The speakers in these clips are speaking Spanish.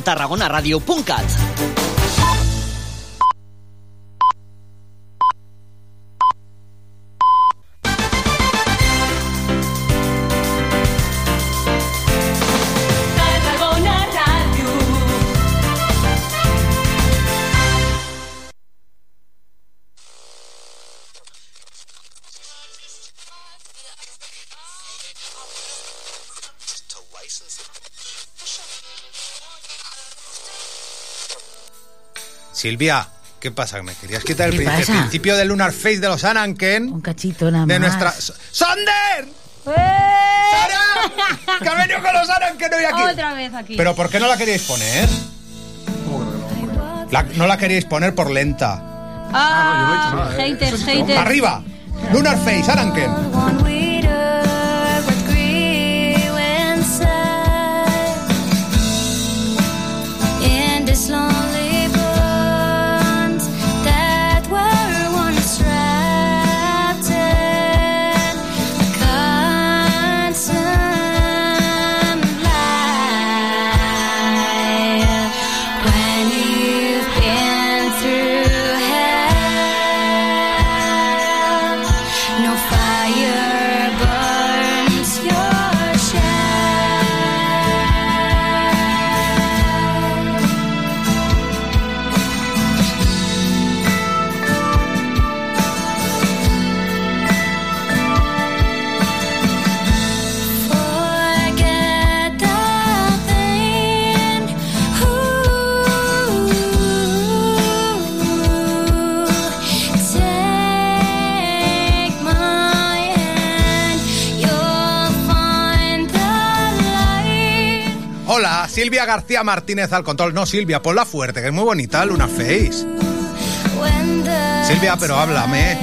tarragonaradio.cat Silvia, ¿qué pasa? ¿Me querías quitar el, ¿Qué prin- el pasa? principio del Lunar Face de los Ananken? Un cachito nada De más. nuestra... ¡Sonder! ¡Sara! ¡Que ha venido con los Ananken hoy aquí! Otra vez aquí. ¿Pero por qué no la queríais poner? La- no la queríais poner por lenta. Ah, haters, haters. ¡Arriba! Lunar Face, Ananken. Silvia García Martínez al control. No, Silvia, ponla fuerte, que es muy bonita, Luna Face. Silvia, pero háblame.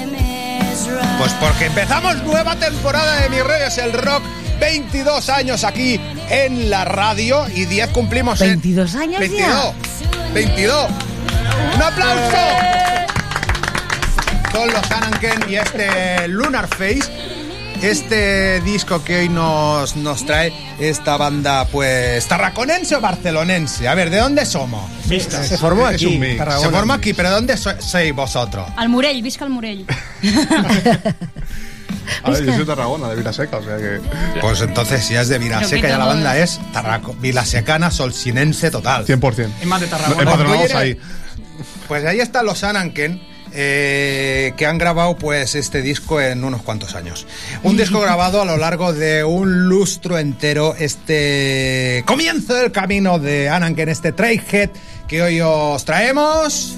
Pues porque empezamos nueva temporada de Mi Reyes el Rock. 22 años aquí en la radio y 10 cumplimos en... 22 años 22. ya. 22. ¡Un aplauso! Con los Ananken y este Lunar Face. Este disco que hoy nos, nos trae esta banda, pues, tarraconense o barcelonense. A ver, ¿de dónde somos? Se formó aquí. Se forma aquí, pero ¿dónde so- sois vosotros? Al Murell, visca el Murell. A ver, yo soy de Tarragona, de Vilaseca, o sea que. Pues entonces, si es de Vilaseca, ya la banda es tarraco, vilasecana, solsinense total. 100%. Es más de Tarragona. Empadronados Pues, ahí. Pues ahí están los Ananken, eh, que han grabado pues este disco en unos cuantos años. Un disco grabado a lo largo de un lustro entero, este comienzo del camino de Ananken, este Trailhead que hoy os traemos.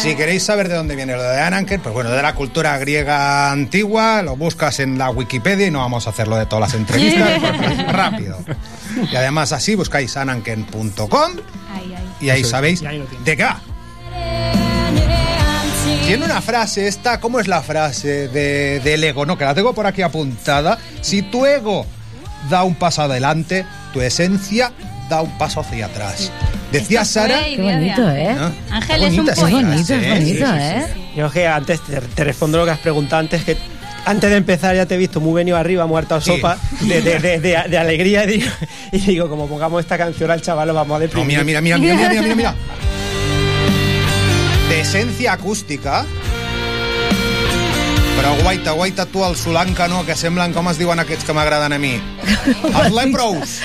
Si queréis saber de dónde viene lo de Ananken, pues bueno, de la cultura griega antigua, lo buscas en la Wikipedia y no vamos a hacerlo de todas las entrevistas, porque es rápido. Y además así buscáis ananken.com. y ahí Eso sabéis Y ahí de qué va. Tiene una frase esta, ¿cómo es la frase de, del ego? No, que la tengo por aquí apuntada. Si tu ego da un paso adelante, tu esencia da un paso hacia atrás. Decía Esto Sara... Qué bonito. ¿eh? ¿no? Ángel Qué es un Es bonito, es ¿eh? bonito, Sí, sí, ¿eh? sí. Yo que antes te, te respondo lo que has preguntado antes, que antes de empezar ya te he visto muy venido arriba, muerto a Sí. sopa, de, de- de- de- de alegría, y digo, y digo, como pongamos esta canción al chaval, lo vamos a No, deprimir. mira, mira, mira, mira, mira, mira, mira, mira. De esencia acústica. Però guaita, guaita tu el solancano, que semblen com es diuen aquests que m'agraden a mi. Els lepros.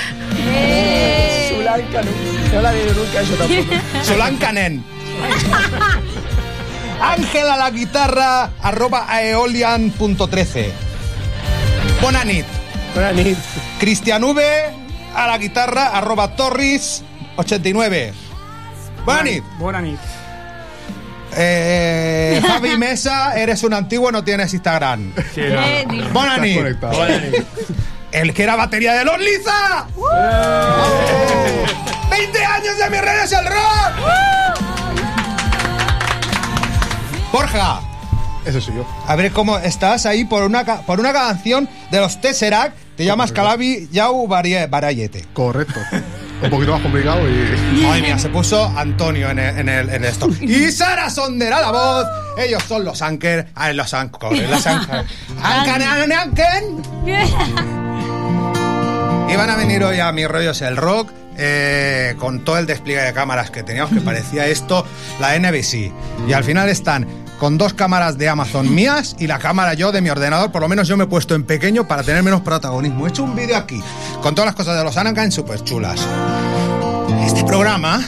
Sulanca, no, no la digo nunca eso tampoco. Solancanen. Ángel a la guitarra, arroba aeolian.13. Bona nit. Buena nit. Cristian V a la guitarra, arroba torris 89. Bona nit. Buena nit. Eh, Javi Mesa, eres un antiguo, no tienes Instagram. Eh, dilo. Bona Estás nit. conectado. El que era batería de los Liza. ¡Oh! 20 años de mis redes el rock. Borja, Ese soy yo. a ver cómo estás ahí por una, por una canción de los Tesseract. Te llamas Calabi Yau Barayete. Correcto. Un poquito más complicado y. Madre mía, se puso Antonio en el, en el, en esto. Y Sara Sonder a la voz. Ellos son los Anker. Ah, los Anker. Los Anker. Anker, Anker. Iban a venir hoy a Mi Rollo es el Rock eh, con todo el despliegue de cámaras que teníamos, que parecía esto la NBC. Y al final están con dos cámaras de Amazon mías y la cámara yo de mi ordenador. Por lo menos yo me he puesto en pequeño para tener menos protagonismo. He hecho un vídeo aquí con todas las cosas de los Anakin súper chulas. Este programa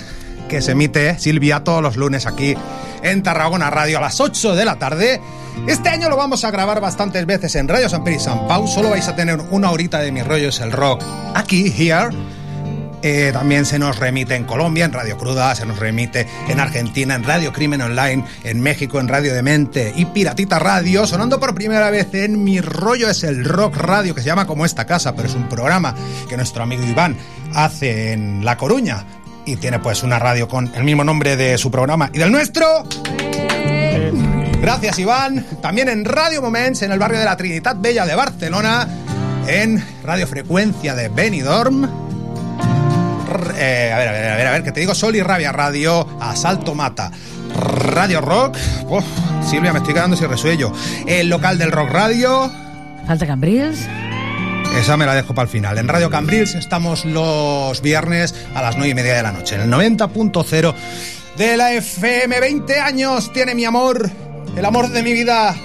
que se emite Silvia todos los lunes aquí en Tarragona Radio a las 8 de la tarde. Este año lo vamos a grabar bastantes veces en Radio San Pedro y San Pau. Solo vais a tener una horita de mis rollos el rock aquí, here. Eh, también se nos remite en Colombia, en Radio Cruda, se nos remite en Argentina, en Radio Crimen Online, en México, en Radio Demente y Piratita Radio, sonando por primera vez en Mi Rollo es el Rock Radio, que se llama como esta casa, pero es un programa que nuestro amigo Iván hace en La Coruña y tiene pues una radio con el mismo nombre de su programa y del nuestro. Gracias Iván. También en Radio Moments, en el barrio de la Trinidad Bella de Barcelona, en Radio Frecuencia de Benidorm. Eh, a ver, a ver, a ver, a ver, que te digo Sol y Rabia Radio, Asalto Mata, Radio Rock, Uf, Silvia, me estoy quedando sin resuello, el local del Rock Radio, Falta Cambrils. esa me la dejo para el final. En Radio Cambrils estamos los viernes a las 9 y media de la noche, en el 90.0 de la FM. 20 años tiene mi amor, el amor de mi vida.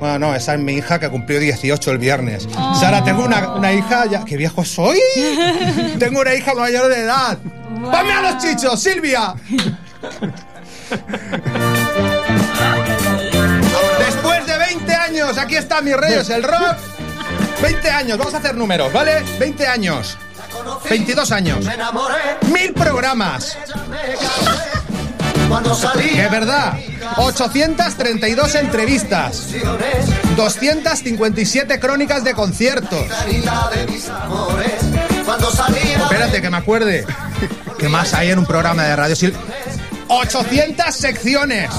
Bueno, no, esa es mi hija que cumplió 18 el viernes. Sara, tengo una, una hija ya. ¡Qué viejo soy! tengo una hija mayor de edad. ¡Ponme a los chichos, Silvia! Después de 20 años, aquí está mi reyes, el rock. 20 años, vamos a hacer números, ¿vale? 20 años. 22 años. Mil programas. Que es verdad. 832 entrevistas. 257 crónicas de conciertos. Espérate, que me acuerde. ¿Qué más hay en un programa de radio? Sil- 800 secciones.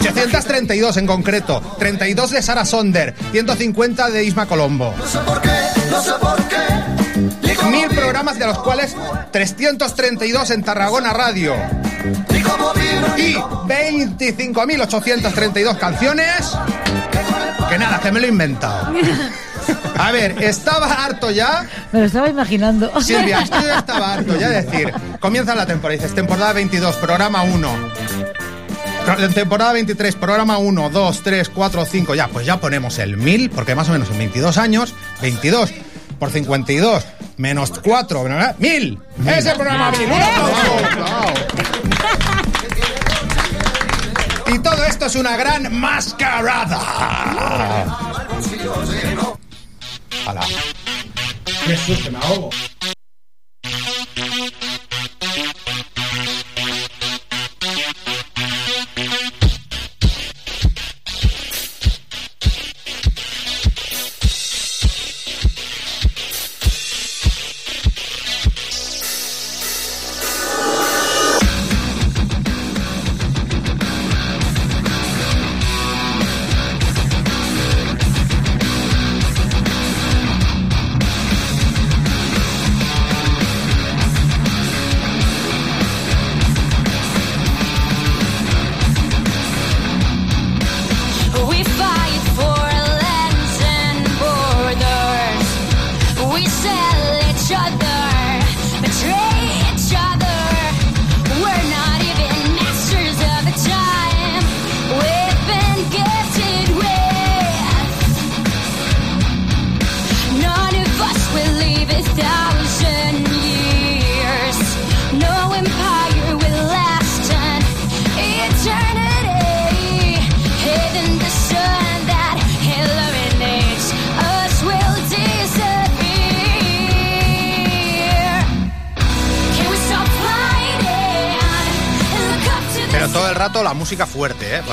832 en concreto. 32 de Sara Sonder. 150 de Isma Colombo. Mil programas de los cuales 332 en Tarragona Radio. Y 25.832 canciones. Que nada, que me lo he inventado. A ver, estaba harto ya. Me lo estaba imaginando. Silvia, esto ya estaba harto ya de decir. Comienza la temporada, dices temporada 22, programa 1. Pro- Temporada 23, programa 1, 2, 3, 4, 5. Ya, pues ya ponemos el 1000, porque más o menos en 22 años, 22 por 52 menos 4, ¿verdad? 1000. Es el programa 1000. Un aplauso. Y todo esto es una gran mascarada. Hala. Susto, me ahogo.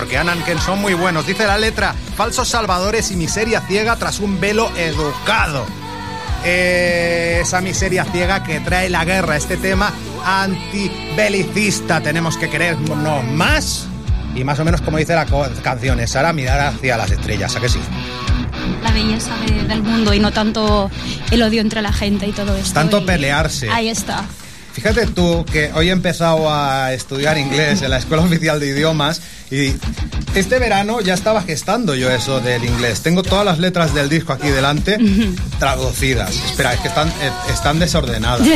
Porque Anan Ken son muy buenos. Dice la letra, falsos salvadores y miseria ciega tras un velo educado. Eh, esa miseria ciega que trae la guerra, este tema antibelicista. Tenemos que querernos más. Y más o menos como dice la canción, es ahora mirar hacia las estrellas, ¿a que sí? La belleza de- del mundo y no tanto el odio entre la gente y todo esto. Tanto y- pelearse. Ahí está. Fíjate tú que hoy he empezado a estudiar inglés en la Escuela Oficial de Idiomas Y este verano ya estaba gestando yo eso del inglés. Tengo todas las letras del disco aquí delante traducidas. Espera, es que están, eh, están desordenadas.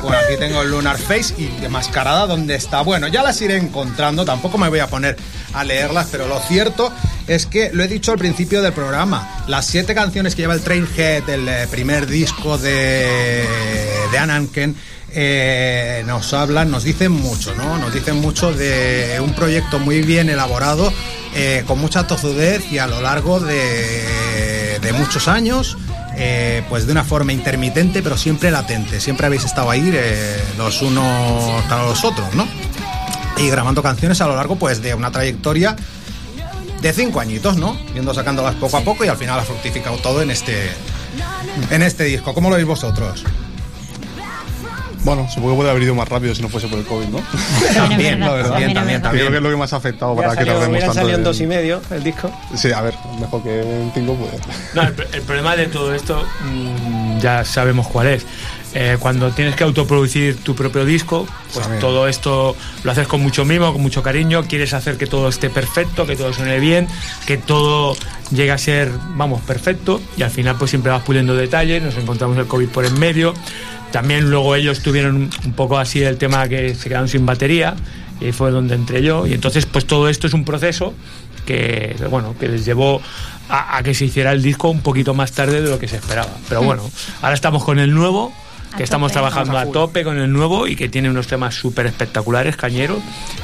Bueno, aquí tengo el Lunar Face y de mascarada donde está. Bueno, ya las iré encontrando, tampoco me voy a poner a leerlas, pero lo cierto es que lo he dicho al principio del programa. Las siete canciones que lleva el Trainhead, el eh, primer disco de, de Ananken, eh, nos hablan, nos dicen mucho, ¿no? Nos dicen mucho de un proyecto muy bien elaborado, eh, con mucha tozudez y a lo largo de, de muchos años eh, pues de una forma intermitente, pero siempre latente. Siempre habéis estado ahí los unos para los otros, ¿no? Y grabando canciones a lo largo, pues, de una trayectoria de cinco añitos, ¿no? Yendo sacándolas poco a poco y al final ha fructificado todo en este, en este disco. ¿Cómo lo veis vosotros? Bueno, supongo que podría haber ido más rápido si no fuese por el COVID, ¿no? También, la verdad. también, también, Creo también. que es lo que más ha afectado para que salido, tardemos tanto. salido en en- dos y medio el disco. Sí, a ver, mejor que en cinco, pues. No, el, el problema de todo esto mm, ya sabemos cuál es. Eh, cuando tienes que autoproducir tu propio disco, pues todo esto lo haces con mucho mimo, con mucho cariño, quieres hacer que todo esté perfecto, que todo suene bien, que todo llegue a ser, vamos, perfecto y al final pues siempre vas puliendo detalles, nos encontramos el COVID por en medio. También luego ellos tuvieron un- poco así el tema que se quedaron sin batería y ahí fue donde entré yo. Y entonces pues todo esto es un proceso que bueno que les llevó a, que se hiciera el disco un poquito más tarde de lo que se esperaba. Pero bueno ahora estamos con el nuevo que estamos tope. trabajando a tope con el nuevo y que tiene unos temas súper espectaculares cañeros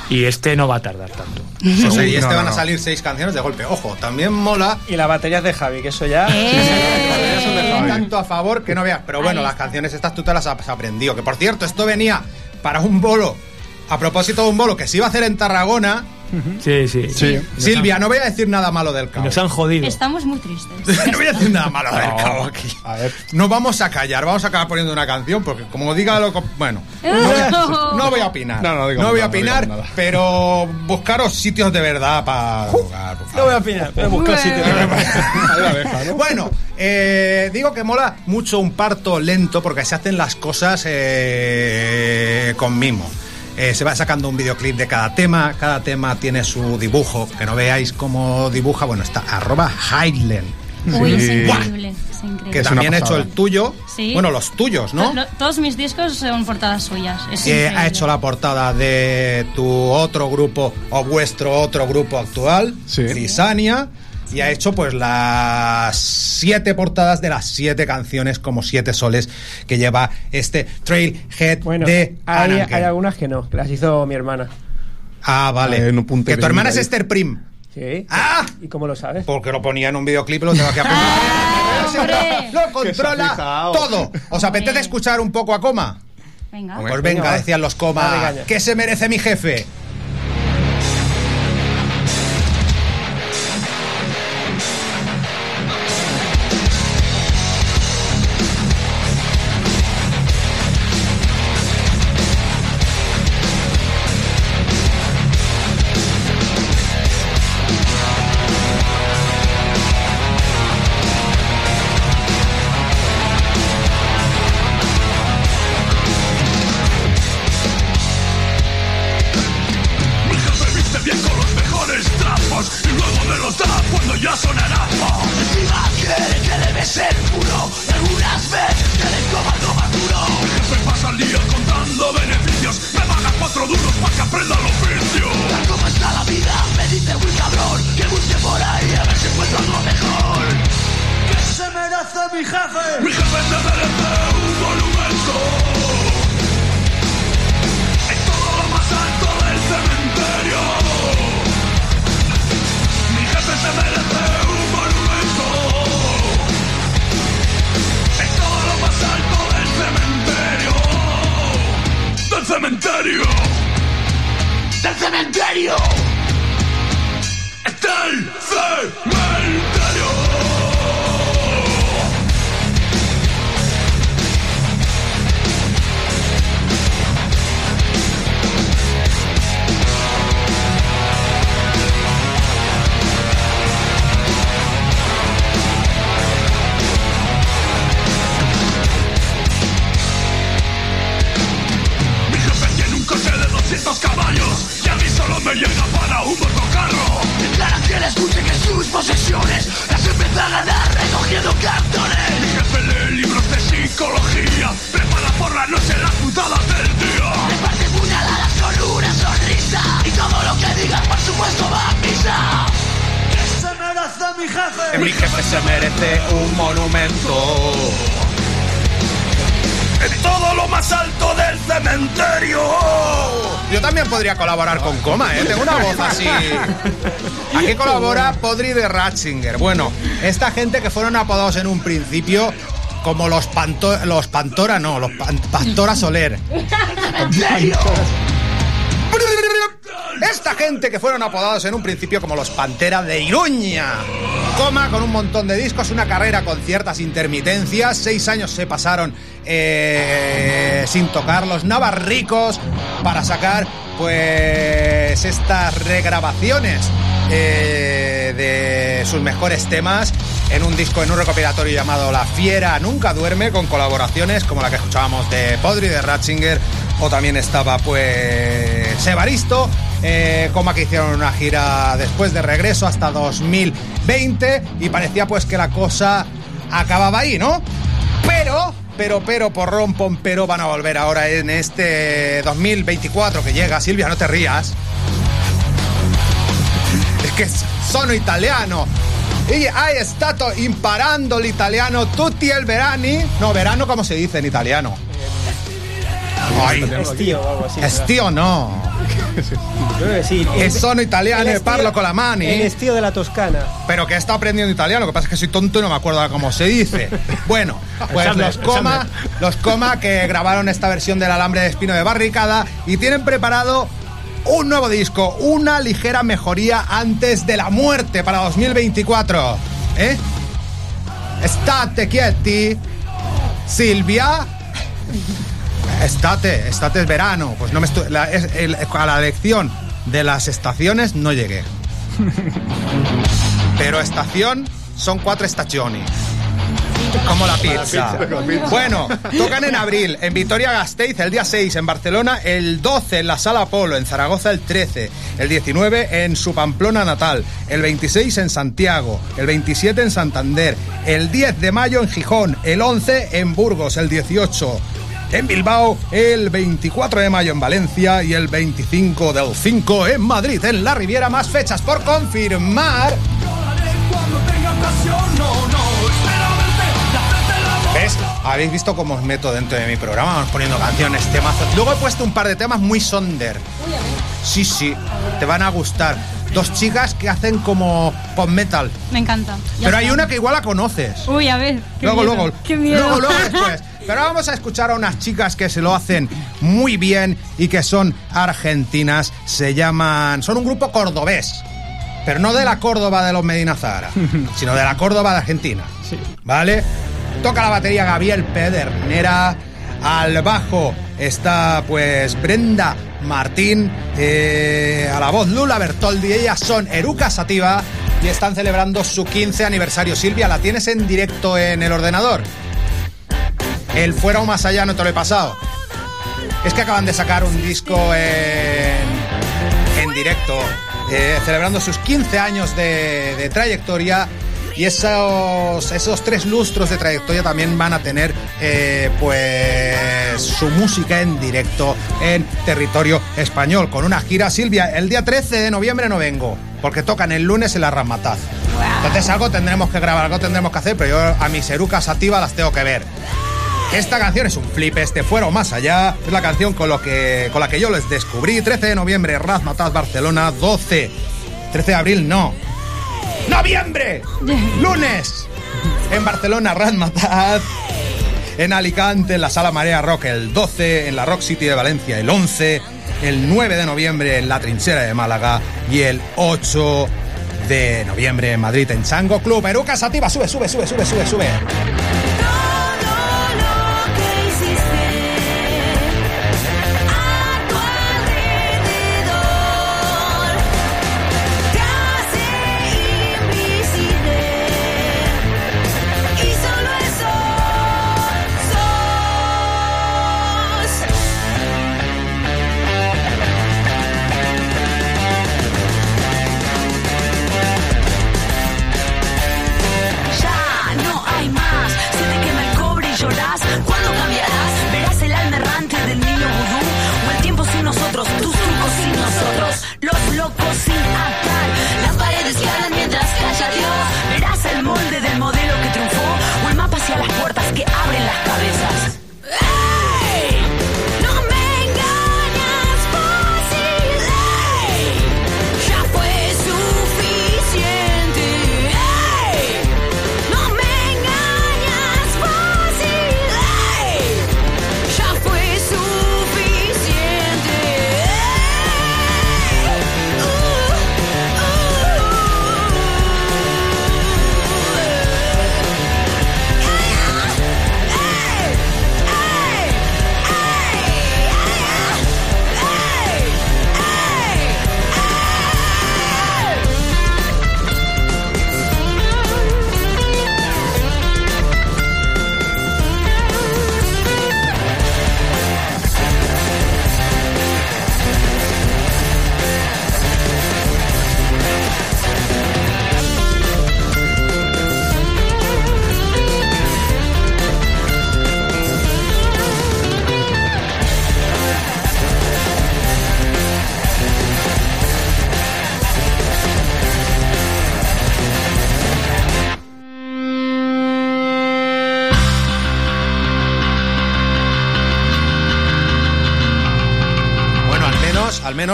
y este no va a tardar tanto O sea, y este no, van a salir seis canciones de golpe. Ojo, también mola. Y la batería es de Javi, que eso ya. Eh, tanto a favor que no veas. Pero bueno, las canciones estas tú te las has aprendido. Que por cierto, esto venía para un bolo. A propósito de un bolo que se iba a hacer en Tarragona. Sí sí, Sí. Silvia, no voy a decir nada malo del cabo. nos han jodido Estamos muy tristes. no voy a decir nada malo del cabo aquí. A ver. No vamos a callar, vamos a acabar poniendo una canción porque como diga lo... Bueno, no voy a, no voy a opinar. No, no digamos voy a nada, no opinar, pero buscaros sitios de verdad para jugar, por No favor. voy a opinar, voy a buscar sitio. Ahí la deja, ¿no? Bueno, eh, digo que mola mucho un parto lento porque se hacen las cosas eh, con mimo. Eh, se va sacando un videoclip de cada tema, cada tema tiene su dibujo, que no veáis cómo dibuja, bueno, está arroba Highland, Uy, es increíble. Es que increíble. Es una también ha hecho el tuyo, Sí. bueno, los tuyos, ¿no? Lo- Todos mis discos son portadas suyas. Es Eh, ha hecho la portada de tu otro grupo o vuestro otro grupo actual, Sí. Crisania, y ha hecho pues las siete portadas de las siete canciones como siete soles que lleva este Trailhead Bueno, de hay, hay algunas que no, que las hizo mi hermana. Ah, vale. Un punto que tu hermana es ahí. Esther Prim. Sí. ¡Ah! ¿Y cómo lo sabes? Porque lo ponía en un videoclip y lo tengo que apuntar. ¡Ah, lo controla todo. ¿Os apetece escuchar un poco a coma? Venga. Pues Venga, venga, decían los Dale coma. caña. ¿Qué se merece mi jefe? se merece un monumento. En todo lo más alto del cementerio. Yo también podría colaborar con Coma, ¿eh? Tengo una voz así. Aquí colabora Podri de Ratzinger. Bueno, esta gente que fueron apodados en un principio como los, panto los Pantora, no, los pan Pastora Soler. Esta gente que fueron apodados en un principio como los Pantera de Iruña. Coma con un montón de discos, una carrera con ciertas intermitencias. Seis años se pasaron eh, sin tocar los navarricos para sacar pues estas regrabaciones eh, de sus mejores temas en un disco, en un recopilatorio llamado La Fiera Nunca Duerme, con colaboraciones como la que escuchábamos de Podri, de Ratzinger, o también estaba pues Evaristo, eh, como que hicieron una gira después de regreso hasta 2020 y parecía pues que la cosa acababa ahí, ¿no? Pero, pero, pero, porrón, pompero van a volver ahora en este 2024 que llega. Silvia, no te rías. Es che sono italiano. Y hai stato imparando l'italiano tutti il verani. No, verano, ¿cómo se dice en italiano? Ay, Estío o algo así. estío no. Creo que sí. Sono italiano e parlo con la mani. El estío de la Toscana. Pero que estado aprendiendo italiano, lo que pasa es que soy tonto y no me acuerdo cómo se dice. Bueno, pues los coma, los coma que grabaron esta versión del alambre de espino de barricada y tienen preparado un nuevo disco, una ligera mejoría antes de la muerte para 2024. ¿Eh? Estate quieti, Silvia. Estate, estate es verano. Pues no me la- es- el- a la elección de las estaciones no llegué. Pero estación son cuatro estaciones. Como la pizza. Bueno, tocan en abril en Vitoria-Gasteiz el día 6, en Barcelona el 12 en la Sala Polo, en Zaragoza el 13, el 19 en su Pamplona natal, el 26 en Santiago, el 27 en Santander, el 10 de mayo en Gijón, el 11 en Burgos, el 18 en Bilbao, el 24 de mayo en Valencia y el 25 del 5 en Madrid, en la Riviera. Más fechas por confirmar. ¿Ves? Habéis visto cómo os meto dentro de mi programa, vamos poniendo canciones, temazos. Luego he puesto un par de temas muy sonder. Sí, sí, te van a gustar. Dos chicas que hacen como pop metal. Me encanta. Pero hay una que igual la conoces. Uy, a ver. qué Luego, miedo, luego, Qué miedo. luego, luego después. Pero vamos a escuchar a unas chicas que se lo hacen muy bien y que son argentinas. Se llaman. Son un grupo cordobés. Pero no de la Córdoba de los Medina Zahara, sino de la Córdoba de Argentina. ¿Vale? Toca la batería Gabriel Pedernera. Al bajo está pues Brenda Martín. eh, a la voz Lula Bertoldi. Ellas son Eruca Sativa y están celebrando su 15 aniversario. Silvia, ¿la tienes en directo en el ordenador? El Fuera o Más Allá no te lo he pasado. Es que acaban de sacar un disco en, en directo, eh, celebrando sus 15 años de, trayectoria. Y esos, esos tres lustros de trayectoria también van a tener eh, pues su música en directo en territorio español. Con una gira, Silvia, el día 13 de noviembre no vengo, porque tocan el lunes en la Ramataz. Entonces algo tendremos que grabar, algo tendremos que hacer, pero yo a mis erucas sativa las tengo que ver. Esta canción es un flip, este fuera o más allá. Es la canción con, lo que, con la que yo les descubrí. 13 de noviembre, Razmataz, Barcelona. 12. 13 de abril, no. ¡Noviembre! ¡Lunes! En Barcelona, Razmataz. En Alicante, en la Sala Marea Rock, el 12. En la Rock City de Valencia, el 11. El 9 de noviembre, en la Trinchera de Málaga. Y el 8 de noviembre, en Madrid, en Chango Club. Eruca Sativa, sube, sube, sube, sube, sube, sube.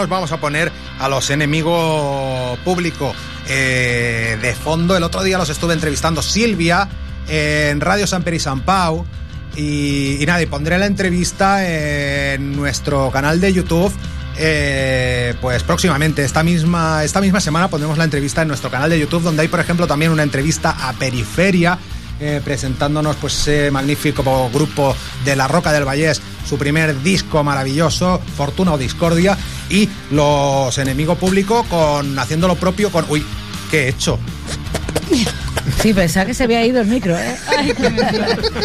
Menos vamos a poner a los enemigos público eh, de fondo. El otro día los estuve entrevistando Silvia en Radio San Peri San Pau. Y, y nada, y pondré la entrevista en nuestro canal de YouTube. eh, pues próximamente, esta misma, esta misma semana pondremos la entrevista en nuestro canal de YouTube, donde hay, por ejemplo, también una entrevista a Periferia, eh, presentándonos pues ese magnífico grupo de La Roca del Vallés, su primer disco maravilloso, Fortuna o Discordia, y los enemigos públicos con haciendo lo propio con. Uy, ¿qué he hecho? Sí, pensaba que se había ido el micro, ¿eh?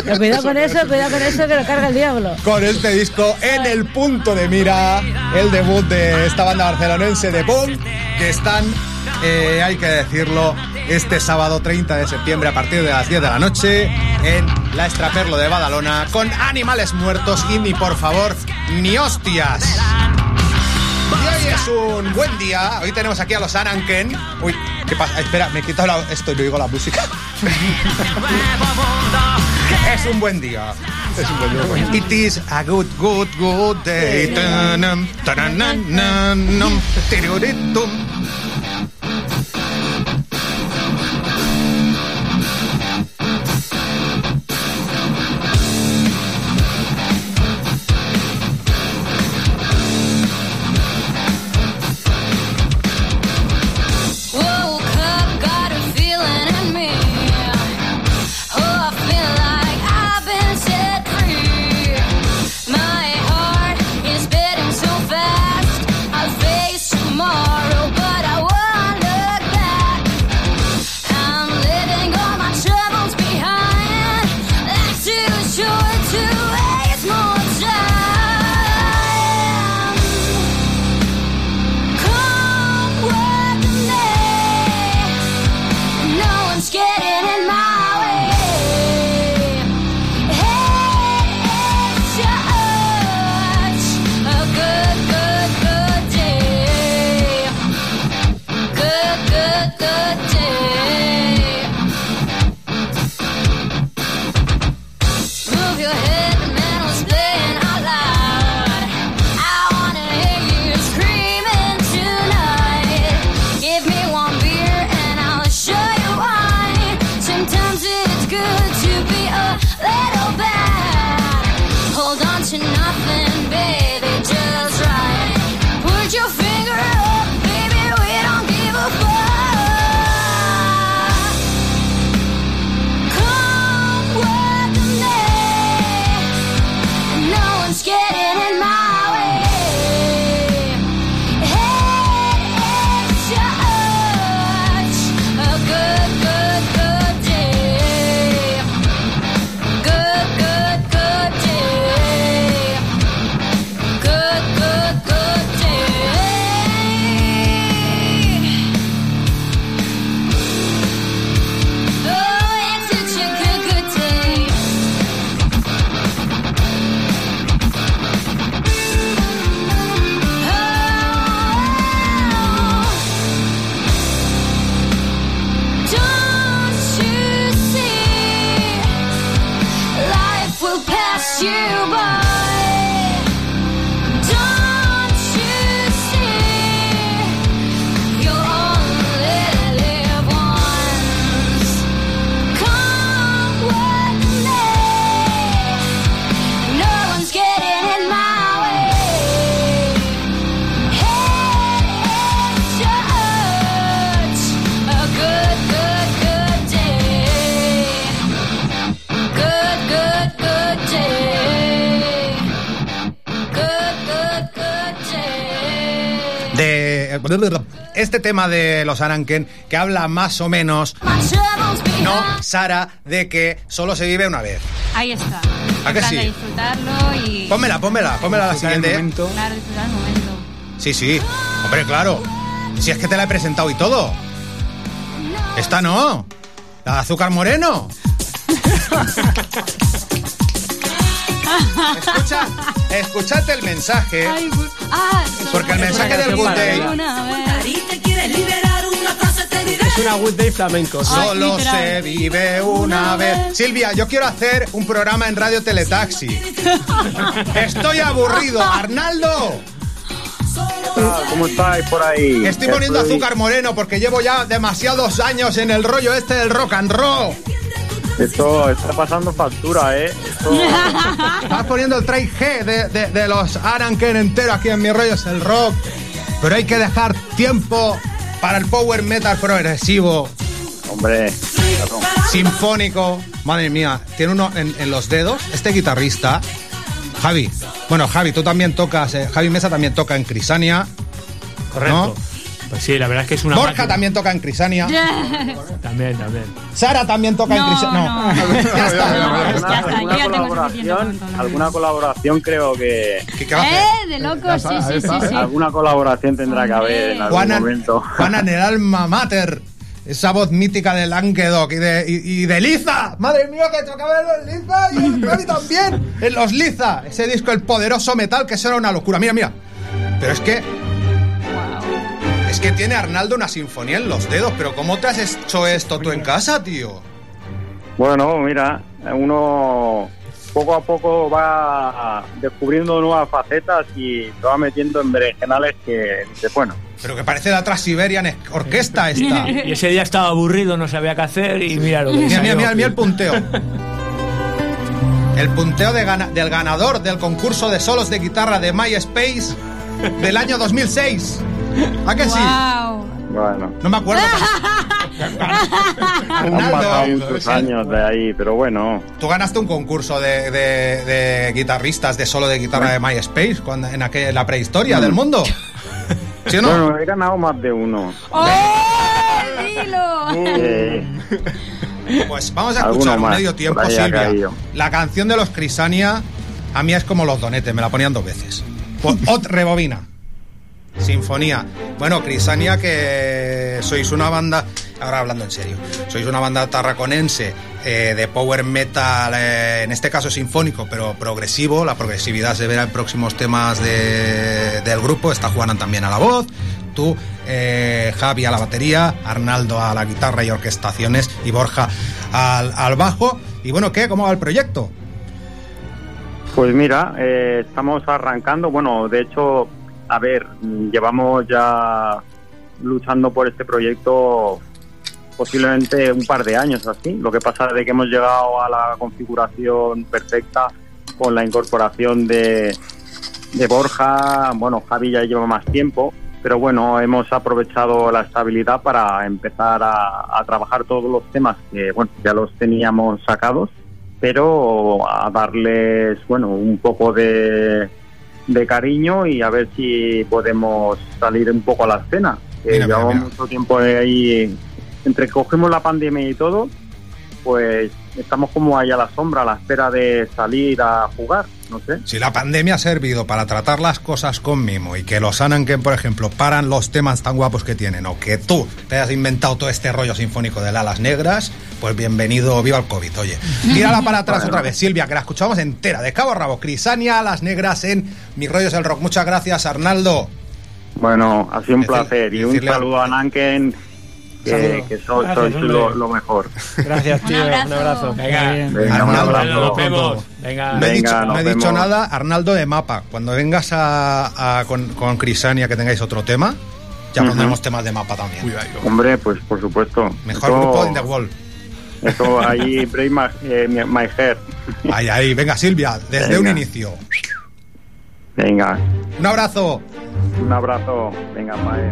Pero cuidado con eso, cuidado con eso, que lo carga el diablo. Con este disco en el punto de mira, el debut de esta banda barcelonense de punk, que están, eh, hay que decirlo, este sábado 30 de septiembre a partir de las 10 de la noche en la Extraperlo de Badalona con animales muertos y ni por favor ni hostias. Y hoy es un buen día. Hoy tenemos aquí a los Ananken. Uy, ¿qué pasa? Espera, me he quitado la- esto y no digo la música. es un buen día. Es un buen día. It is a good, good, good day. Este tema de los Ananken que habla más o menos, no, Sara, de que solo se vive una vez. Ahí está. ¿A que sí? disfrutarlo y. Pónmela, pónmela, pónmela la el siguiente. momento. Claro, disfrutar el momento. Sí, sí. Hombre, claro. Si es que te la he presentado y todo. Esta no. La de azúcar moreno. Escucha, escuchate el mensaje. Ay, ah, Porque el mensaje del Good Day-. Es una good day flamenco. sí. Solo literal. se vive una vez. Silvia, yo quiero hacer un programa en Radio Teletaxi. Estoy aburrido. Arnaldo. ¿Cómo estáis por ahí? Estoy poniendo azúcar moreno porque llevo ya demasiados años en el rollo este del rock and roll. Esto está pasando factura, ¿eh? Esto- Estás poniendo el track G de, de- de los Aranken entero aquí en mi rollo es el rock. Pero hay que dejar tiempo para el power metal progresivo, Hombre, claro. sinfónico. Madre mía, tiene uno en, en los dedos. Este guitarrista, Javi. Bueno, Javi, tú también tocas. eh, Javi Mesa también toca en Crisania. Correcto. Pues sí, la verdad es que es una Borja máquina. también toca en Crisania. También, también. Sara también toca en No, Crisania. no. ya está. Ya está, ¿Alguna, colaboración, creo que... ¿Qué, qué? ¡Eh! De locos, sí, sí, sí, sí. Alguna colaboración tendrá que haber en algún Juana, momento. Juana en el alma mater. Esa voz mítica de Languedoc y de, y, y de Liza. Madre mía, que tocaba en los Liza y el también. En los Liza. Ese disco, el poderoso metal, que eso era una locura. Mira, mira. Pero es que. Es que tiene Arnaldo una sinfonía en los dedos. Pero ¿cómo te has hecho esto tú en casa, tío? Bueno, mira, uno poco a poco va descubriendo nuevas facetas y se va metiendo en berenjenales que dice, bueno, Pero que parece la Transiberian Orquesta esta. Y ese día estaba aburrido, no sabía qué hacer y mira lo que Mira, mira, mira, mira el punteo. El punteo de gana- del ganador del concurso de solos de guitarra de MySpace del año 2006. ¿A que sí? Wow. bueno, No me acuerdo. han pasado muchos años de ahí, pero bueno, tú ganaste un concurso de, de- de guitarristas de solo de guitarra de MySpace cuando, en aquel- la prehistoria del mundo. ¿Sí o no? bueno, he ganado más de uno. ¡Oh! ¡Dilo! Eh, Pues vamos a escuchar un más, medio tiempo, Silvia. La canción de los Crisania, a mí es como los donetes, me la ponían dos veces. Ot rebobina. Sinfonía. Bueno, Crisania, que sois una banda, ahora hablando en serio, sois una banda tarraconense eh, de power metal, eh, en este caso sinfónico, pero progresivo. La progresividad se verá en próximos temas de- del grupo. Está Juana también a la voz. Tú, eh, Javi a la batería, Arnaldo a la guitarra y orquestaciones y Borja al, al bajo. Y bueno, ¿qué? ¿Cómo va el proyecto? Pues mira, eh, estamos arrancando. Bueno, de hecho, a ver, llevamos ya luchando por este proyecto posiblemente un par de años así. Lo que pasa es que hemos llegado a la configuración perfecta con la incorporación de, de Borja. Bueno, Javi ya lleva más tiempo, pero bueno, hemos aprovechado la estabilidad para empezar a, a trabajar todos los temas que, bueno, ya los teníamos sacados pero a darles bueno un poco de, de cariño y a ver si podemos salir un poco a la escena. Mira, llevamos mira. mucho tiempo ahí, entre que cogemos la pandemia y todo, pues estamos como ahí a la sombra, a la espera de salir a jugar, no sé. Si la pandemia ha servido para tratar las cosas con mimo y que los Ananken, por ejemplo, paran los temas tan guapos que tienen, o que tú te has inventado todo este rollo sinfónico de Alas Negras, pues bienvenido, viva el COVID, oye. Tírala para atrás otra vez, Silvia, que la escuchamos entera, de cabo a rabo. Crisania, Alas Negras en Mi Rollo es el Rock. Muchas gracias, Arnaldo. Bueno, ha sido un Decir- placer y un saludo a Nanken, que, que so- Gracias, sois lo, lo mejor. Gracias, tío. Un abrazo. Venga, Bien. Venga, un Arnaldo, abrazo. nos vemos. Venga. No he Venga, dicho, no he dicho nada, Arnaldo de Mapa. Cuando vengas a, a- con, con Crisania que tengáis otro tema, ya pondremos temas de Mapa también. Cuidado. Hombre, pues por supuesto. Mejor grupo in the. Eso ahí, Break my, eh, my- my hair. Ahí, ahí, venga Silvia, desde Venga. un inicio. Venga, Un abrazo. un abrazo. Venga, Mae.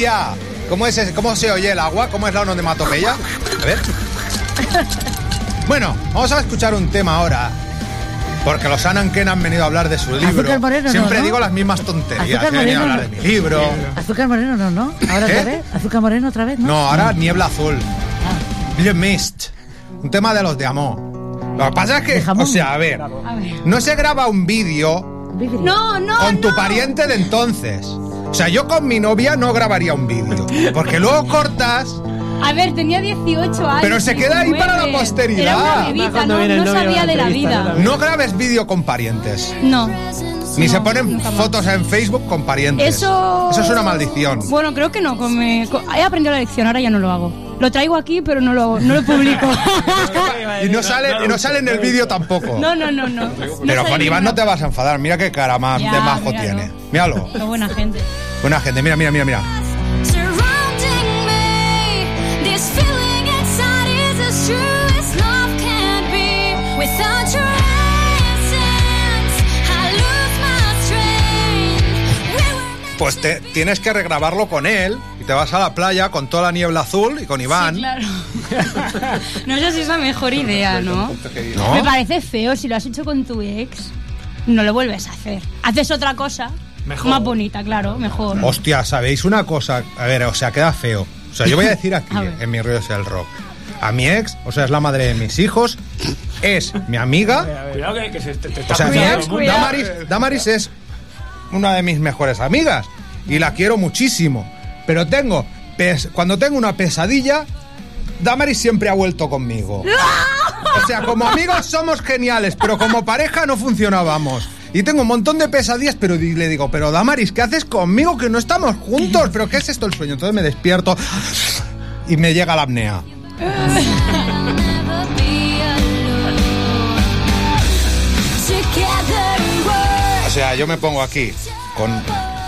Silvia, ¿cómo, es ese- ¿cómo se oye el agua? ¿Cómo es la onomatopeya? A ver. Bueno, vamos a escuchar un tema ahora. Porque los Ananken han venido a hablar de su libro. Azúcar Moreno no, Siempre ¿no? digo las mismas tonterías. Azúcar He venido a Moreno hablar no. de mi libro. Azúcar moreno no, ¿no? Ahora ¿Qué? otra vez. Azúcar moreno otra vez, ¿no? No, ahora niebla azul. Le Mist. Un tema de los de amor. Lo que pasa es que, o sea, a ver, A ver. no se graba un vídeo Vídeo. No, no, con tu no. pariente de entonces. O sea, yo con mi novia no grabaría un vídeo. Porque luego cortas. A ver, tenía 18 años. Pero se queda ahí para la 19. posteridad. Era una bebita, no, no sabía de la vida. ¿no? No grabes vídeo con parientes. No. Ni No, se ponen fotos en Facebook con parientes. Eso. Eso es una maldición. Bueno, creo que no. con mi- con- He aprendido la lección, ahora ya no lo hago. Lo traigo aquí, pero no lo, no lo publico. Y no sale, y no sale en el vídeo tampoco. no, no, no, no. Pero con Iván no te vas a enfadar. Mira qué cara más Ya, de majo míralo. tiene. Míralo. Qué buena gente. Buena gente. Mira, mira, mira, mira. Pues te, tienes que regrabarlo con él y te vas a la playa con toda la niebla azul y con Iván. Sí, claro. no sé si es la mejor idea, ¿no? ¿No? Me parece feo. Si lo has hecho con tu ex, no lo vuelves a hacer. Haces otra cosa. Mejor. Más bonita, claro, mejor. Hostia, ¿sabéis una cosa? A ver, o sea, queda feo. O sea, yo voy a decir aquí, A en mi rollo del rock. A mi ex, o sea, es la madre de mis hijos, es mi amiga. Cuidado que, que se te, te está O sea, mi ex, el. Damaris, Damaris es una de mis mejores amigas y la quiero muchísimo. Pero tengo, pes- cuando tengo una pesadilla, Damaris siempre ha vuelto conmigo. O sea, como amigos somos geniales, pero como pareja no funcionábamos. Y tengo un montón de pesadillas, pero le digo, pero Damaris, ¿qué haces conmigo? Que no estamos juntos. ¿Pero qué es esto el sueño? Entonces me despierto y me llega la apnea. O sea, yo me pongo aquí con,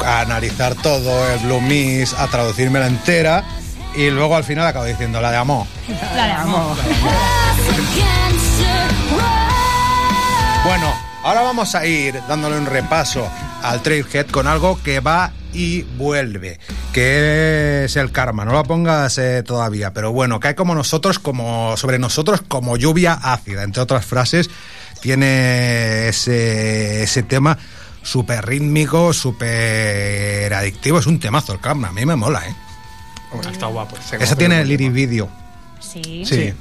a analizar todo, el Blue Miss, a traducírmela entera y luego al final acabo diciendo la de amor. La de amor. Bueno, ahora vamos a ir dándole un repaso al Trailhead con algo que va y vuelve, que es el karma. No lo pongas eh, todavía, pero bueno, cae como nosotros, como sobre nosotros como lluvia ácida. Entre otras frases, tiene ese, ese tema súper rítmico, súper adictivo. Es un temazo el karma, a mí me mola, ¿eh? Está guapo. Esa tiene el video. Sí. Sí.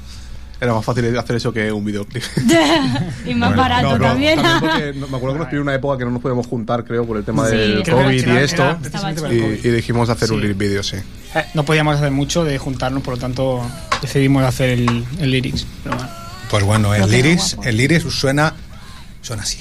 Era más fácil hacer eso que un videoclip. y más Bueno, barato No, pero también. no- me acuerdo que nos pidió una época que no nos podíamos juntar, creo, por el tema Sí, del COVID era- y esto. era Y, y dijimos hacer un Sí. lyric video, sí. Eh, no podíamos hacer mucho de juntarnos, por lo tanto decidimos hacer el, el lyrics. Pero bueno. Pues bueno, el lyrics, el lyrics suena, suena así.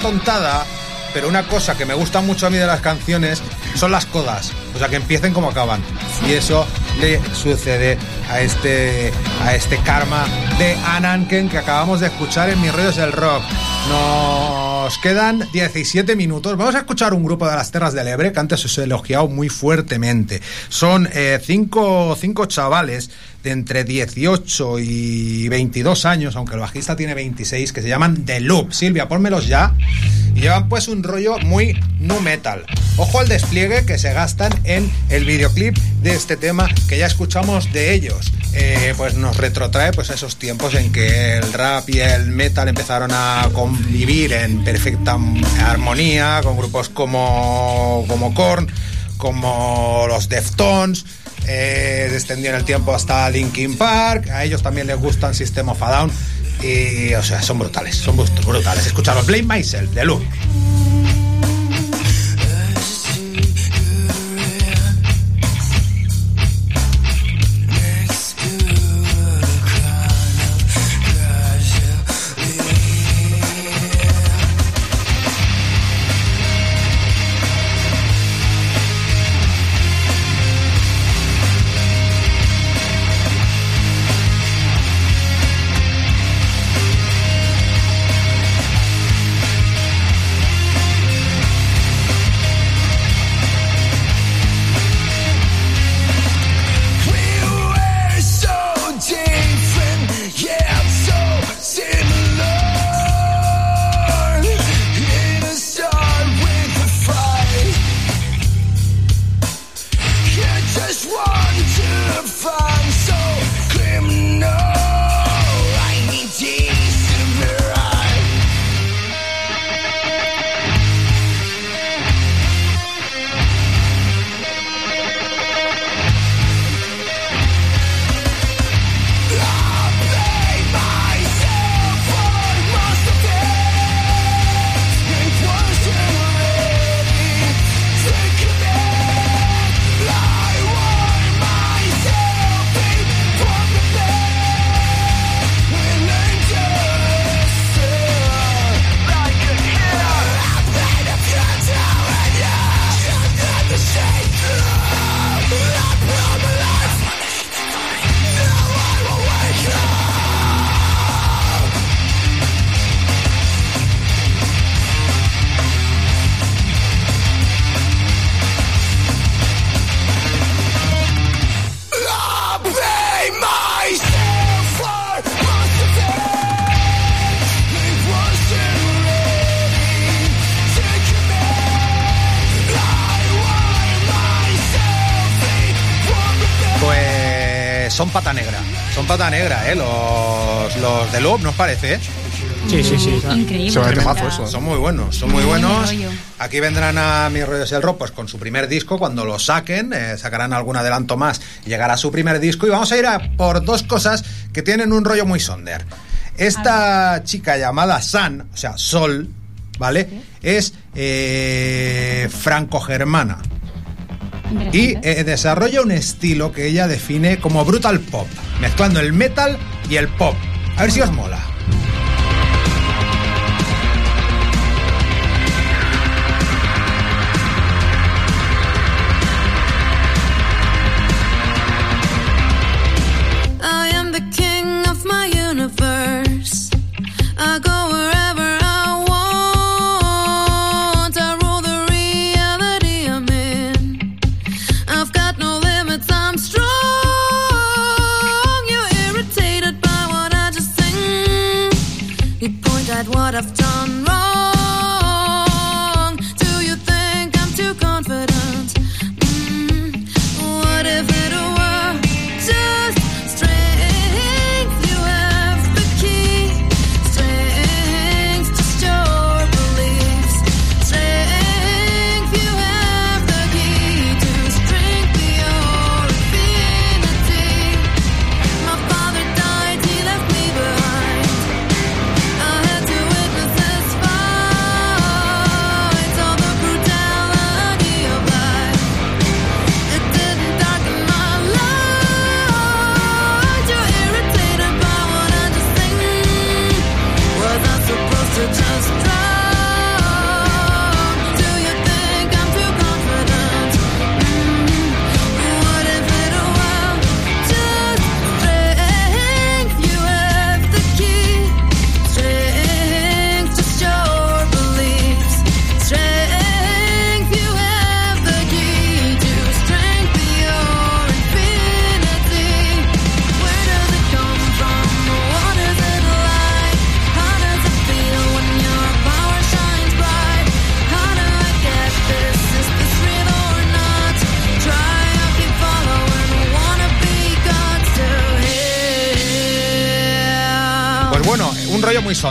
Tontada, pero una cosa que me gusta mucho a mí de las canciones son las codas. O sea, que empiecen como acaban. Y eso le sucede a este, a este karma de Ananken que acabamos de escuchar en Mis Rollos del Rock. Nos quedan 17 minutos. Vamos a escuchar un grupo de las Terras del Ebre que antes os he elogiado muy fuertemente. Son eh, cinco, cinco chavales de entre 18 y 22 años, aunque el bajista tiene 26, que se llaman The Loop. Silvia, pónmelos ya. Y llevan pues un rollo muy nu metal. Ojo al despliegue que se gastan en el videoclip de este tema que ya escuchamos de ellos. Eh, pues nos retrotrae pues a esos tiempos en que el rap y el metal empezaron a convivir en perfecta armonía con grupos como, como Korn, como los Deftones, eh, descendió en el tiempo hasta Linkin Park, a ellos también les gustan System of a Down y o sea, son brutales, son brut- brutales. Escucharos, Blame Myself, de Loop. Parece? eh? Sí, sí, sí. Increíble. Son muy buenos, son muy Muy buen buenos. rollo. Aquí vendrán a mis rollos el rock pues con su primer disco cuando lo saquen, eh, sacarán algún adelanto más, llegará su primer disco y vamos a ir a por dos cosas que tienen un rollo muy sonder. Esta chica llamada San, o sea, Sol, ¿vale? Es eh, franco-germana y eh, desarrolla un estilo que ella define como brutal pop, mezclando el metal y el pop. A ver si os mola.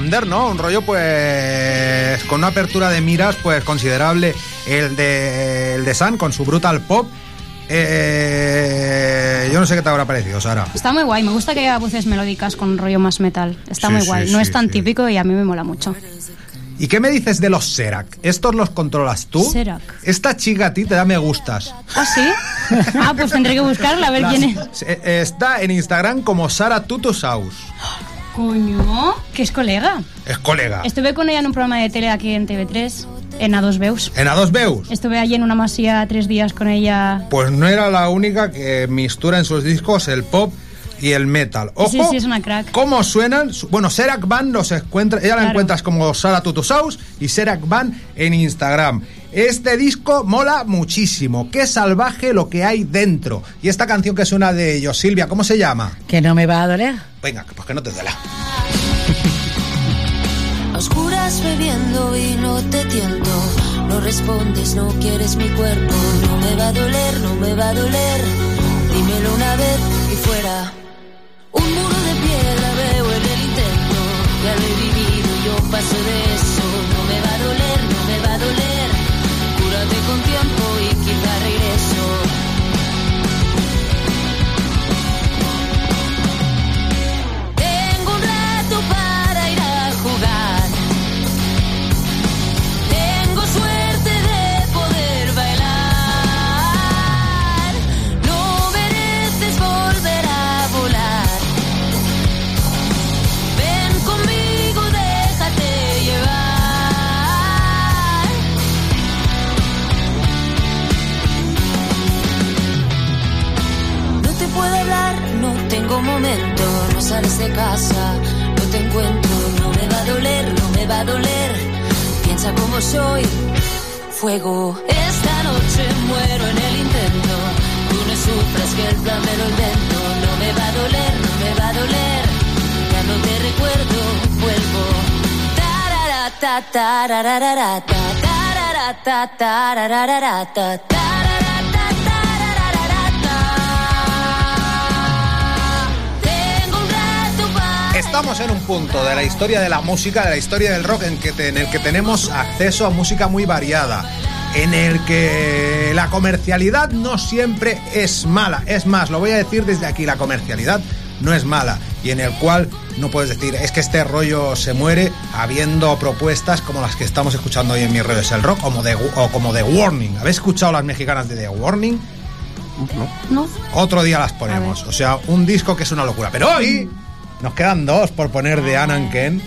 Un rollo. Un pues con una apertura de miras pues considerable. El de, el de Sun con su brutal pop. Eh, yo no sé qué te habrá parecido, Sara. Está muy guay, me gusta que haya voces melódicas con rollo más metal. Está Sí, muy sí, guay, no sí, es tan típico y a mí me mola mucho. ¿Y qué me dices de los Serac? ¿Estos los controlas tú? Serac. Esta chica a ti te da me gustas. ¿Ah, sí? Ah, pues tendré que buscarla a ver Las- quién es. eh, eh, Está en Instagram como Sara Tutusaus. Coño, que es colega. Es colega. Estuve con ella en un programa de tele aquí en TV3, en A2 Veus. En A2 Veus. Estuve allí en una masía tres días con ella. Pues no era la única que mistura en sus discos el pop y el metal. Ojo, Sí, sí, es una crack. ¿Cómo suenan? Su- Bueno, Serac Band los encuentra, ella la encuentras como Sara Tutusaus y Serac Band en Instagram. Este disco mola muchísimo. Qué salvaje lo que hay dentro. Y esta canción que suena de ellos, Silvia, ¿cómo se llama? Que no me va a doler. Venga, pues que no te duela. Oscuras bebiendo y no te tiento. No respondes, no quieres mi cuerpo. No me va a doler, no me va a doler. Dímelo una vez y fuera. Un muro de piedra veo en el intento. Ya lo he vivido, yo paso de eso. Cúrate con tiempo y momento, no sales de casa, no te encuentro, no me va a doler, no me va a doler. Piensa como soy, fuego. Esta noche muero en el intento, tú no sufras que el plan me lo invento, no me va a doler, no me va a doler. Ya no te recuerdo, vuelvo. Tararata, tarararata, tararata, tarararata, tararata, Tengo Estamos en un punto de la historia de la música, de la historia del rock, en, que te- en el que tenemos acceso a música muy variada, en el que la comercialidad no siempre es mala. Es más, lo voy a decir desde aquí, la comercialidad no es mala, y en el cual no puedes decir, es que este rollo se muere habiendo propuestas como las que estamos escuchando hoy en Mi Rollo es el Rock, como de, o como The Warning. ¿Habéis escuchado las mexicanas de The Warning? ¿No? Otro día las ponemos. O sea, un disco que es una locura. Pero hoy nos quedan dos por poner de Anan Ken.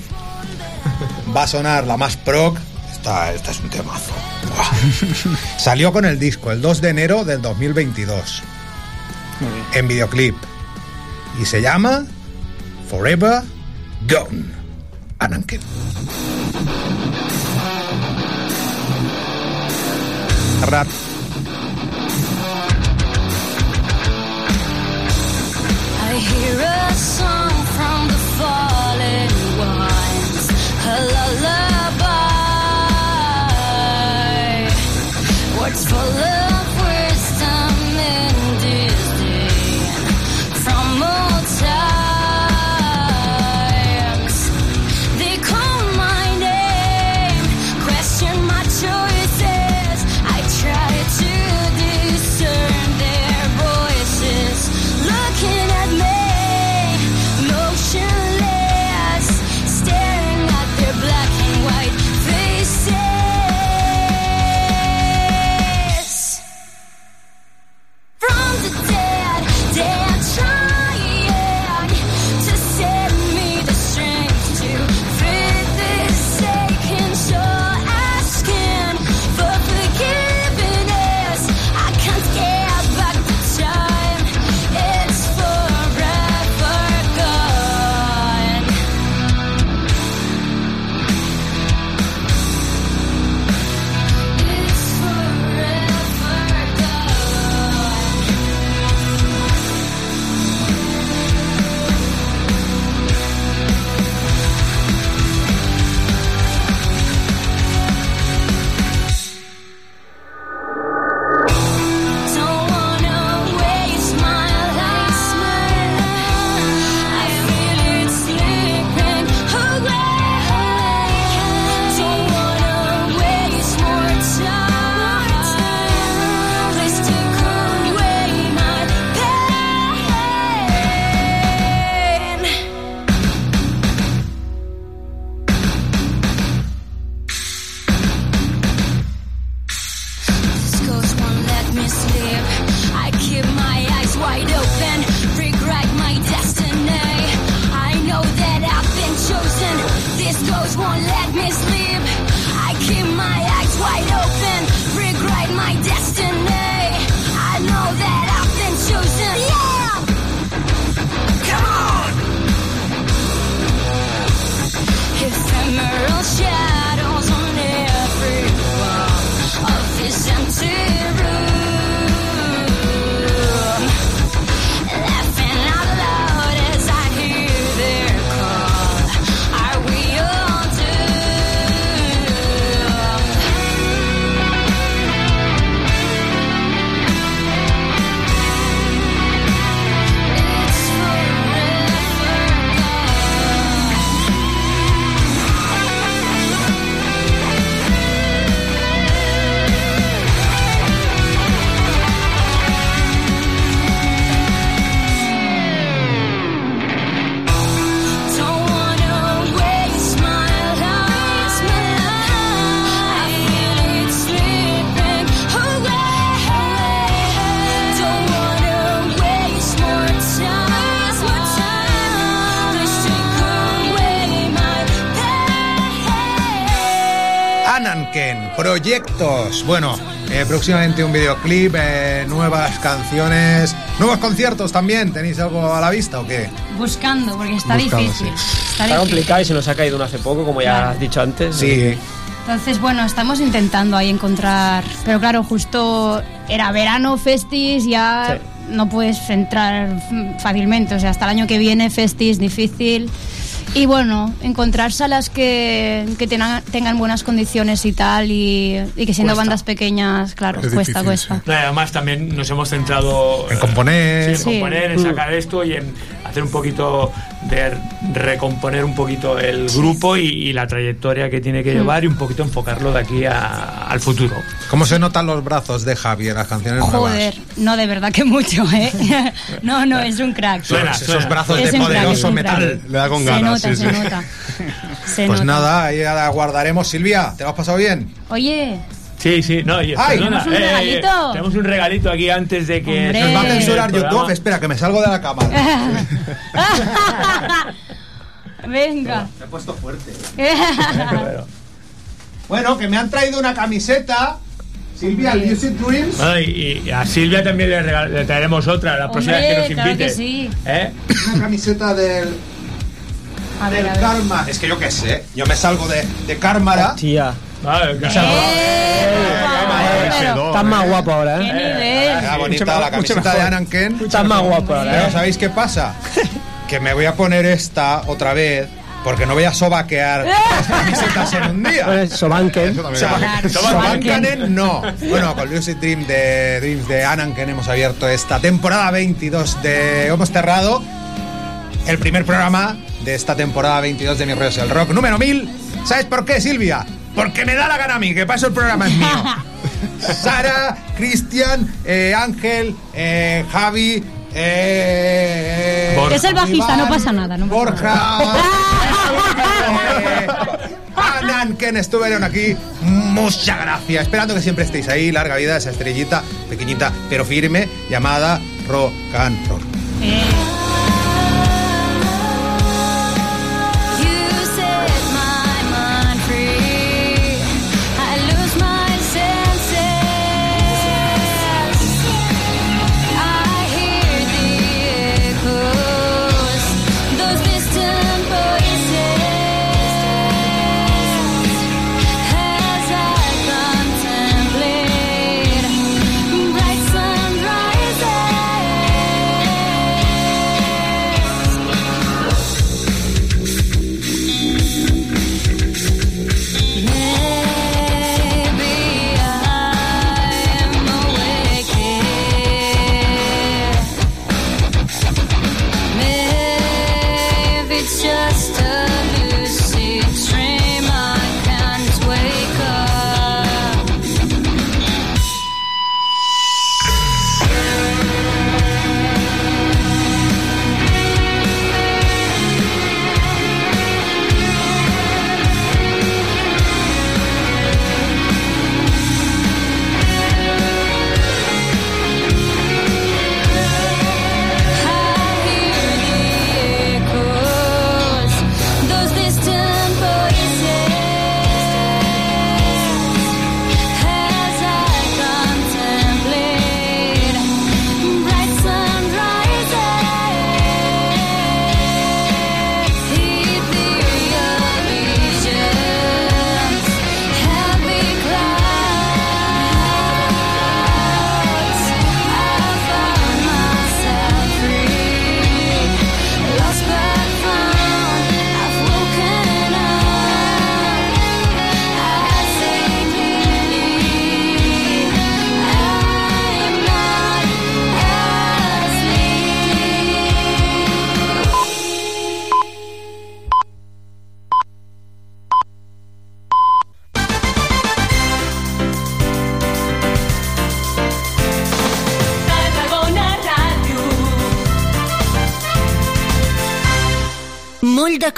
Va a sonar la más prog. Esta, esta es un temazo. Buah. Salió con el disco el 2 de enero del 2022. En videoclip. Y se llama Forever Gone. Anan Ken. Rap. I hear a song It's of proyectos. Bueno, eh, próximamente un videoclip, eh, nuevas canciones, nuevos conciertos también. ¿Tenéis algo a la vista o qué? Buscando, porque está Buscando, difícil. sí. Está Está difícil. complicado y se nos ha caído uno hace poco, como ya Claro. has dicho antes. Sí. Entonces, bueno, estamos intentando ahí encontrar. Pero claro, justo era verano, festis, ya no puedes entrar fácilmente. O sea, hasta el año que viene, festis, difícil. Y bueno, encontrar salas que, que tengan, tengan buenas condiciones y tal, y, y que siendo Cuesta. bandas pequeñas, claro, Es cuesta, difícil, cuesta. No, además también nos hemos centrado En componer. sí, en Sí. componer, en sacar esto y en hacer un poquito de recomponer un poquito el grupo y, y la trayectoria que tiene que Mm. llevar y un poquito enfocarlo de aquí a- al futuro. ¿Cómo se notan los brazos de Javi en las canciones Joder, no de verdad que mucho, ¿eh? no, no, es un crack. nuevas? Esos, esos brazos Es de poderoso crack. metal. Le da con Se ganas, nota, sí, se sí. nota. Se Pues nota. nada, ahí la guardaremos. Silvia, ¿te lo has pasado bien? Oye, Sí, sí, no, y, ¡Ay! perdona, ¿Tenemos un regalito? tenemos un regalito aquí antes de que Hombre. Nos va a Eh, censurar. YouTube. Espera, que me salgo de la cámara. venga. Me he puesto fuerte. Bueno, que me han traído una camiseta. Silvia, el Lucid Dreams. Ah, y, y a Silvia también le, regal- le traeremos otra la próxima vez que nos Hombre, claro invite. que sí. ¿Eh? Una camiseta del, A ver, del a ver. Karma. Es que yo qué sé. Yo me salgo de, de Karmara. Tía, Vale. Pero, estás más guapo ahora, ¡Qué ¿eh? Mucho bonita la camiseta de Ananken. Estás más guapo ahora, Pero ¿eh? ¿sabéis qué pasa? Que me voy a poner esta otra vez porque no voy a sobaquear las camisetas en un día. Sobanken. Sobankanen no. Bueno, con Lucid Dream de Dreams de Ananken hemos abierto esta temporada 22 de Hemos Cerrado. El primer programa de esta temporada 22 de Mi Rollo es el Rock número 1000. ¿Sabes por qué, Silvia? Porque me da la gana a mí, que paso el programa es mío. Sara, Cristian, eh, Ángel, eh, Javi, eh, Borja. Es el bajista, no pasa nada. No pasa Borja. eh, Ananken estuvieron aquí. Muchas gracias. Esperando que siempre estéis ahí. Larga vida esa estrellita pequeñita pero firme llamada Rock and Roll.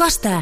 Costa,